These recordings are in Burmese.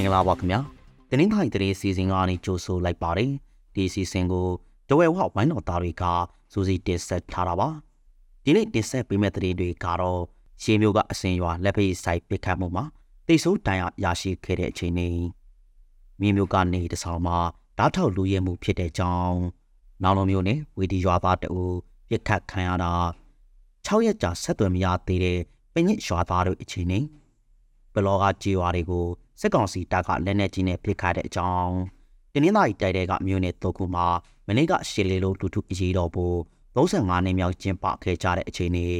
င်္ဂလာပါခင်ဗျာ။တင်းထိုင်တရေစီစဉ်ကနေကြိုဆိုလိုက်ပါတယ်။ဒီစီစဉ်ကိုတဝဲဝဝိုင်းတော်သားတွေကစူးစီးတင်ဆက်ထားတာပါ။ဒီနေ့တင်ဆက်ပေးမယ့်တရေတွေကတော့ရှေးမျိုးကအစင်ရွာလက်ဖေးဆိုင်ပစ်ခတ်မှုမှာတိတ်ဆိုးတန်ရရရှိခဲ့တဲ့အချိန်နဲ့မြေမျိုးကနေတဆောင်မှာဓာတ်ထောက်လူရဲမှုဖြစ်တဲ့ကြောင်းနောင်လုံးမျိုးနဲ့ဝီဒီရွာသားတူပစ်ခတ်ခံရတာ6ရက်ကြာဆက်သွယ်မရသေးတဲ့ပညစ်ရွာသားတို့အချိန်နဲ့ဘလော့ကကြေးရွာတွေကို စစ်ကောင်စီတပ်ကလက်နက်ကြီးနဲ့ပစ်ခတ်တဲ့အကြောင်းတင်းင်းသားတိုက်တဲ့ကမြို့နယ်တုတ်ခုမှာမနေ့ကရှေလီလိုတူတူအရေးတော်ဖို့35နှစ်မြောက်ကျင်းပခဲ့ကြတဲ့အချိန်တွေ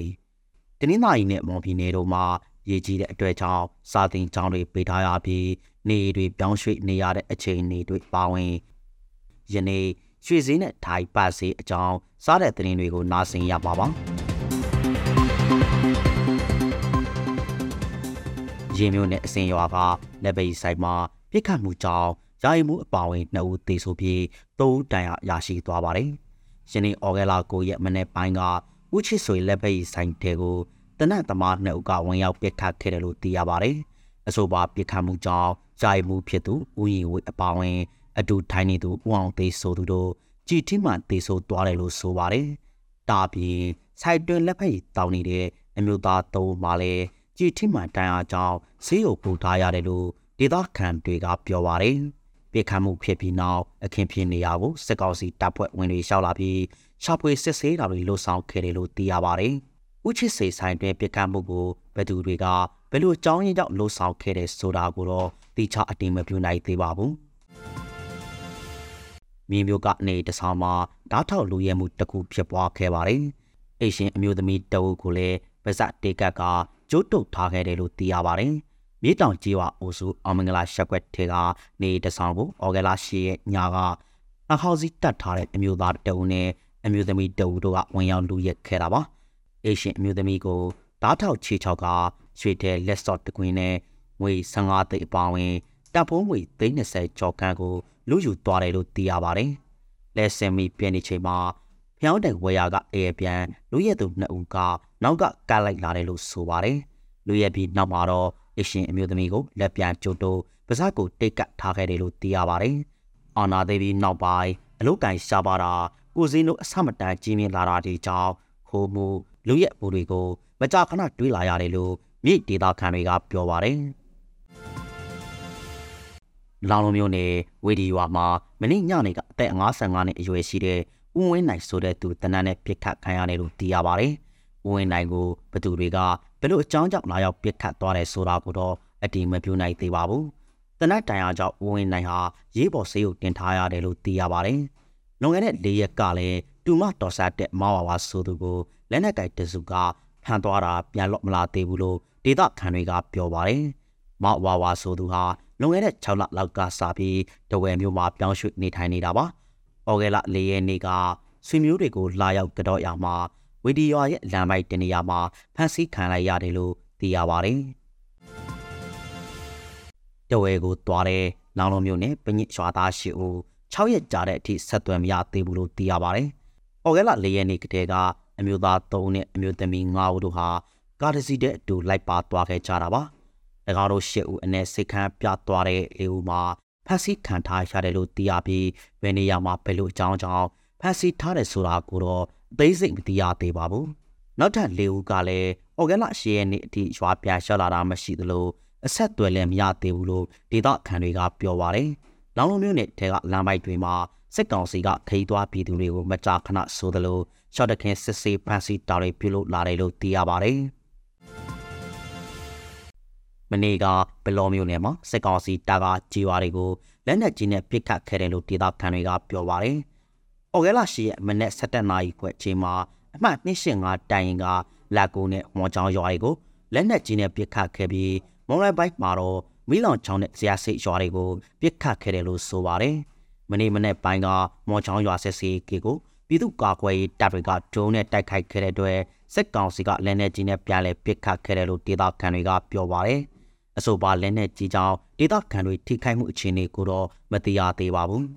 တင်းင်းသားကြီးနဲ့မော်ဖီနယ်တို့မှာရေကြီးတဲ့အတွက်ကြောင့်စာတင်ကျောင်းတွေပိတ်ထားရပြီးနေတွေပြောင်းရွှေ့နေရတဲ့အခြေအနေတွေပါဝင်ယနေ့ရွှေစည်းနဲ့ထိုင်ပတ်စေးအကြောင်းစားတဲ့သတင်းတွေကိုနားဆင်ရပါပါ ရေမျိုးနဲ့အစင်ရွာကလက်ပိတ်ဆိုင်မှာပြစ်ခတ်မှုကြောင့်ယာယီမှုအပါဝင်နှစ်ဦးသေဆုံးပြီးသုံးတန်ရရရှိသွားပါတယ်။ယနေ့ဩဂဲလာ9ရက်မနေ့ပိုင်းကဦးချစ်ဆွေလက်ပိတ်ဆိုင်တဲကိုတနတ်သမားနှစ်ဦးကဝင်ရောက်ပြစ်ခတ်ခဲ့တယ်လို့သိရပါတယ်။အဆိုပါပြစ်ခတ်မှုကြောင့်ယာယီမှုဖြစ်သူဦးရင်ဝေအပါဝင် အတူထိုင်းနေသူဦးအောင်သေးဆိုသူတို့ကြည်ထင်းမှသေဆိုသွားတယ်လို့ဆိုပါတယ်။တာပြီးစိုက်တွင်လက်ဖက်တောင်းနေတဲ့အမျိုးသားသုံးပါလဲ ကြည်ထင်းမှတန်အားကြောင့်ဆေးရုံပို့ထားရတယ်လို့ဒေသခံတွေကပြောပါတယ်။ပြစ်ခတ်မှုဖြစ်ပြီးနောက်အခင်းဖြစ်နေရကိုစစ်ကောင်စီတပ်ဖွဲ့ဝင်တွေရှောက်လာပြီးရှာဖွေစစ်ဆေးတာတွေလှုပ်ဆောင်ခဲ့တယ်လို့သိရပါတယ်။ဦးချစ်စေဆိုင်တွင်ပြစ်ခတ်မှုကိုဘယ်သူတွေကဘယ်လိုအကြောင်းရင်းကြောင့်လှုပ်ဆောင်ခဲ့တယ်ဆိုတာကိုတော့တိကျအတိမပြုနိုင်သေးပါဘူး။မြေမျိုးကနေတဆောင်မှာဓာတ်ထောက်လူရဲမှုတစ်ခုဖြစ်ပွားခဲ့ပါတယ်။အေရှင်အမျိုးသမီးတအုပ်ကိုလည်းပါဇက်တေကတ်က ကျိုးတုတ်ထားခဲ့တယ်လို့သိရပါတယ်။မြေတောင်ကြီးဝအိုစုအောင်မင်္ဂလာရှက်ွက်ထဲကနေတဆောင်ကိုအော်ဂလာရှိရဲ့ညာကနှဟောက်စီတတ်ထားတဲ့အမျိုးသားတအုပ်နဲ့အမျိုးသမီးတအုပ်တို့ကဝင်ရောက်လူရက်ခဲ့တာပါ။အေရှင်အမျိုးသမီးကိုဓာတ်ထောက်ချေချောက်ကရွှေတဲ့လက်စော့တကွင်းနဲ့ငွေ15သိန်းအပါဝင်တပ်ဖုံးငွေ30ကျော်ခန့်ကိုလူယူသွားတယ်လို့သိရပါတယ်။လက်စင်မီပြင်းနေချိန်မှာ ဖျောင်းတဲ့ဝေယာကအေးပြန်လူရဲသူနှစ်ဦးကနောက်ကကတ်လိုက်လာတယ်လို့ဆိုပါတယ်။လူရဲပြီးနောက်မှာတော့အရှင်အမျိုးသမီးကိုလက်ပြန်ကျုပ်တို့ပါဇက်ကိုတိတ်ကတ်ထားခဲ့တယ်လို့သိရပါတယ်။အာနာသေးပြီးနောက်ပိုင်းအလုတ်ကန်ရှားပါတာကိုစင်းတို့အဆမတန်ကြီးမြင့်လာတာဒီကြောင့်ခိုးမှုလူရဲဘူတွေကိုမကြာခဏတွေးလာရတယ်လို့မြေဒေတာခံတွေကပြောပါတယ်။လောင်လုံးမျိုးနဲ့ဝေဒီရွာမှာမနေ့ညနေကအသက်55နှစ်အရွယ်ရှိတဲ့ ဦးဝင်းနိုင်ဆိုတဲ့သူတနန်းနဲ့ပြစ်ခတ်ခံရတယ်လို့သိရပါတယ်။ဦးဝင်းနိုင်ကိုဘသူတွေကဘယ်လိုအကြောင်းကြောင့်လာရောက်ပြစ်ခတ်သွားတယ်ဆိုတာကိုတော့အတိမပြုနိုင်သေးပါဘူး။တနတ်တိုင်အားကြောင့်ဦးဝင်းနိုင်ဟာရေးပေါ်ဆေးရုံတင်ထားရတယ်လို့သိရပါတယ်။လွန်ခဲ့တဲ့၄ရက်ကလည်းတူမတော်ဆတ်တဲ့မောင်ဝါဝါဆိုသူကိုလက်နက်ကိုက်တစုကဖမ်းသွားတာပြန်လော့မလာသေးဘူးလို့ဒေသခံတွေကပြောပါတယ်။မောင်ဝါဝါဆိုသူဟာလွန်ခဲ့တဲ့6လလောက်ကစပြီးတဝယ်မျိုးမှာပြောင်းရွှေ့နေထိုင်နေတာပါ။ ဩဂဲလ၄ရက်နေ့ကဆွေမျိုးတွေကိုလာရောက်ကြတော့ရမှာဝီဒီယိုရဲ့လမ်းမိုက်တနေရာမှာဖမ်းဆီးခံလိုက်ရတယ်လို့သိရပါတယ်။တဝဲကိုသွားတဲ့လောင်လုံးမျိုးနဲ့ပညစ်ရွာသားရှိဦး6ရက်ကြာတဲ့အထိဆက်သွယ်မရသေးဘူးလို့သိရပါတယ်။ဩဂဲလ၄ရက်နေ့ကတည်းကအမျိုးသား3နဲ့အမျိုးသမီး9ဦးတို့ဟာကားတစ်စီးတဲ့အတူလိုက်ပါသွားခဲ့ကြတာပါ။၎င်းတို့ရှစ်ဦးအနည်းစိတ်ခမ်းပြသွားတဲ့လေးဦးမှာ ဖက်စီခံထားရတယ်လို့သိရပြီးဘယ်နေရာမှာဘယ်လိုအကြောင်းကြောင့်ဖက်စီထားတယ်ဆိုတာကိုတော့အသေးစိတ်မသိရသေးပါဘူး။နောက်ထပ်လေးဦးကလည်းအော်ဂန်လာရှေ့ရဲ့နေ့အထိရွာပြန်ရှော့လာတာမရှိသလိုအဆက်သွယ်လည်းမရသေးဘူးလို့ဒေသခံတွေကပြောပါတယ်။လောင်လုံးမျိုးနဲ့ထဲကလမ်းပိုက်တွေမှာစစ်ကောင်စီကခရီးသွားပြည်သူတွေကိုမကြာခဏဆိုသလိုရှော့တခင်စစ်ဆေးဖန်စီတာတွေပြုလုပ်လာတယ်လို့သိရပါတယ်။ မနေ့ကဘလော်မျိုးနယ်မှာစစ်ကောင်စီတပ်ကကြေးရွာတွေကိုလက်နက်ကြီးနဲ့ပစ်ခတ်ခဲ့တယ်လို့ဒေသခံတွေကပြောပါတယ်။အော်ဂဲလာရှိရဲ့မနေ့7နာရီခွဲအချိန်မှာအမှတ်285တိုင်ရင်ကလက်ကိုနဲ့ဝေါ်ချောင်းရွာတွေကိုလက်နက်ကြီးနဲ့ပစ်ခတ်ခဲ့ပြီးမွန်လိုက်ဘိုက်မှာတော့မီလောင်ချောင်းနဲ့ဇရာစိတ်ရွာတွေကိုပစ်ခတ်ခဲ့တယ်လို့ဆိုပါတယ်။မနေ့မနေ့ပိုင်းကမော်ချောင်းရွာဆက်စီကေကိုပြည်သူ့ကာကွယ်ရေးတပ်တွေကဒရုန်းနဲ့တိုက်ခိုက်ခဲ့တဲ့အတွက်စစ်ကောင်စီကလက်နက်ကြီးနဲ့ပြန်လည်ပစ်ခတ်ခဲ့တယ်လို့ဒေသခံတွေကပြောပါတယ်။ အဆိုပါလက်နက်ကြီးကြောင့်ဒေသခံတွေထိခိုက်မှုအခြေအနေကိုတော့မသိရသေးပါဘူး။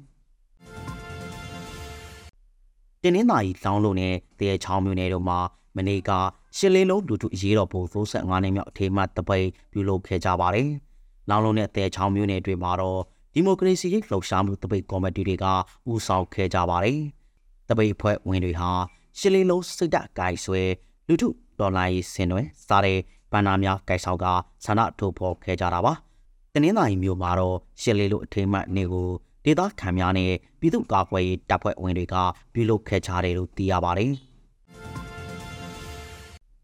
တင်းနှင်းသာကြီးလောင်းလို့နဲ့တရေချောင်းမျိုးနယ်တို့မှာမနေ့ကရှစ်လေးလုံးလူထုအရေးတော်ပုံ35နှစ်မြောက်အထိမ်းအမှတ်တပိတ်ပြုလုပ်ခဲ့ကြပါတယ်။လောင်လုံးနဲ့တဲချောင်းမျိုးနယ်တွေမှာတော့ဒီမိုကရေစီရေးလှုပ်ရှားမှုတပိတ်ကော်မတီတွေကဦးဆောင်ခဲ့ကြပါတယ်။တပိတ်ဖွဲ့ဝင်တွေဟာရှစ်လေးလုံးစိတ်ဓာတ်ကိုင်ဆွဲလူထုဒေါ်လာရေးစင်တွင်စားတဲ့ ဘန္နာများကိုင်ဆောင်ကဆန္ဒထုတ်ဖော်ခဲ့ကြတာပါ။တနင်္သာရီမြို့မှာတော့ရှစ်လေးလုံးအထိမ်းအမှတ်နေ့ကိုဒေသခံများနဲ့ပြည်သူ့ကာကွယ်ရေးတပ်ဖွဲ့ဝင်တွေကပြုလုပ်ခဲ့ကြတယ်လို့သိရပါတယ်။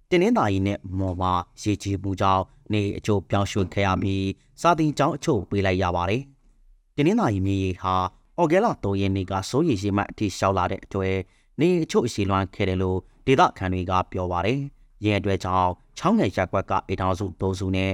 တင်းနှင်းသာရီနဲ့မော်မရေကြီးမှုကြောင့်နေအချို့ပြောင်းရွှေ့ခဲ့ရပြီးစာတင်ကျောင်းအချို့ပေးလိုက်ရပါတယ်။တင်းနှင်းသာရီမြေဟာအော်ဂဲလာ3ရက်နေ့ကစိုးရိမ်ရှိမှအထိရှောက်လာတဲ့အတွက်နေအချို့အရှိလွမ်းခဲ့တယ်လို့ဒေသခံတွေကပြောပါတယ်။ ရင်းအတွက်ကြောင့်ချောင်းငယ်ရက်ကွက်ကအိမ်ထောင်စု၃စုနဲ့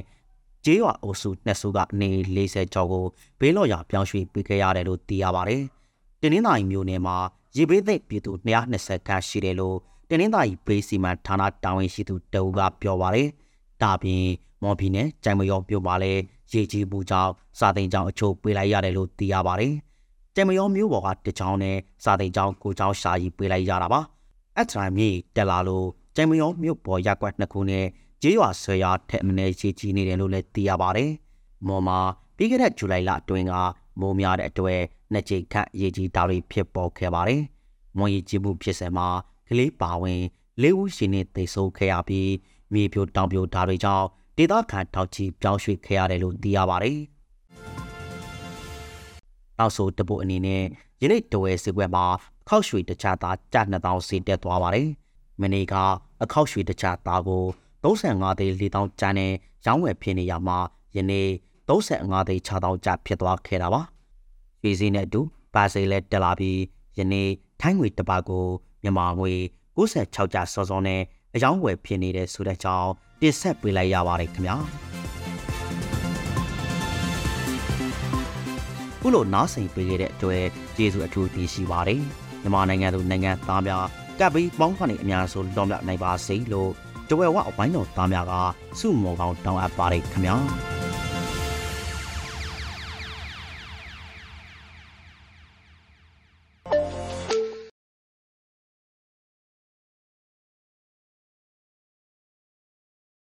ကျေးရွာအုပ်စုနှစ်စုကနေ40ကျော်ကိုဘေးလော့ရာပြောင်းရွှေ့ပေးခဲ့ရတယ်လို့သိရပါတယ်။တင်းနှင်းသာရီမြို့နယ်မှာရေဘေးသိပ်ပြည်သူ220ခန့်ရှိတယ်လို့တင်းနှင်းသာရီဘေးစီမံဌာနတာဝန်ရှိသူတအူးကပြောပါတယ်။ဒါပြင်မော်ဘီနဲ့ကြိုင်မရောမြို့မှာလည်းရေကြီးမှုကြောင့်စာသိမ်ကျောင်းအချို့ပေးလိုက်ရတယ်လို့သိရပါတယ်။ကြိုင်မရောမြို့ပေါ်ကတချောင်းနဲ့စာသိမ်ကျောင်းကိုကျောင်းရှာကြီးပေးလိုက်ရတာပါ။အဲ့ထရာမြေတက်လာလို့ ကြိုင်မရောမြို့ပေါ်ရက်ကွက်နှစ်ခုနဲ့ကျေးရွာဆွေရထက်မနေရေကြီးနေတယ်လို့လည်းသိရပါတယ်။မော်မှာပြီးခဲ့တဲ့ဇူလိုင်လအတွင်းကမိုးများတဲ့အတွက်နှစ်ကြိမ်ခန့်ရေကြီးတာတွေဖြစ်ပေါ်ခဲ့ပါတယ်။မွန်ရီကြီးမှုဖြစ်စဉ်မှာကလေးပါဝင်လေးဦးရှင်နဲ့တိတ်ဆိုးခဲ့ရပြီးမြေပြိုတောင်ပြိုဓာတွေကြောင့်ဒေသခံထောက်ချီပြောင်းရွှေ့ခဲ့ရတယ်လို့သိရပါတယ်။နောက်ဆိုတပုတ်အနေနဲ့ယနေ့တဝဲစီပွဲမှာခောက်ရွှေတခြားသားကြ2000စီတက်သွားပါတယ်။ မနေ့ကအခောက်ရွှေတခြားသားကို35သိန်း4000ကျန်းနဲ့ရောင်းဝယ်ဖြစ်နေရမှာယနေ့35သိန်း6000ကျဖြစ်သွားခဲ့တာပါ။ရွှေစည်းနဲ့အတူပါစေလဲတက်လာပြီးယနေ့ထိုင်းငွေတစ်ပတ်ကိုမြန်မာငွေ96ကျစောစောနဲ့အယောင်းဝယ်ဖြစ်နေတဲ့ဆိုတဲ့ကြောင်းတင်ဆက်ပေးလိုက်ရပါတယ်ခင်ဗျာခုလိုနားဆင်ပေးခဲ့တဲ့အတွက်ကျေးဇူးအထူးတင်ရှိပါတယ်မြန်မာနိုင်ငံသူနိုင်ငံသားများ ကပ်ပြီးပေါင်းခွန်နေအများဆုံးတော်မြတ်နိုင်ပါစေလို့တဝဲဝအဝိုင်းတော်သားများကစုမော်ကောင်းတောင်းအပ်ပါတယ်ခင်ဗျာ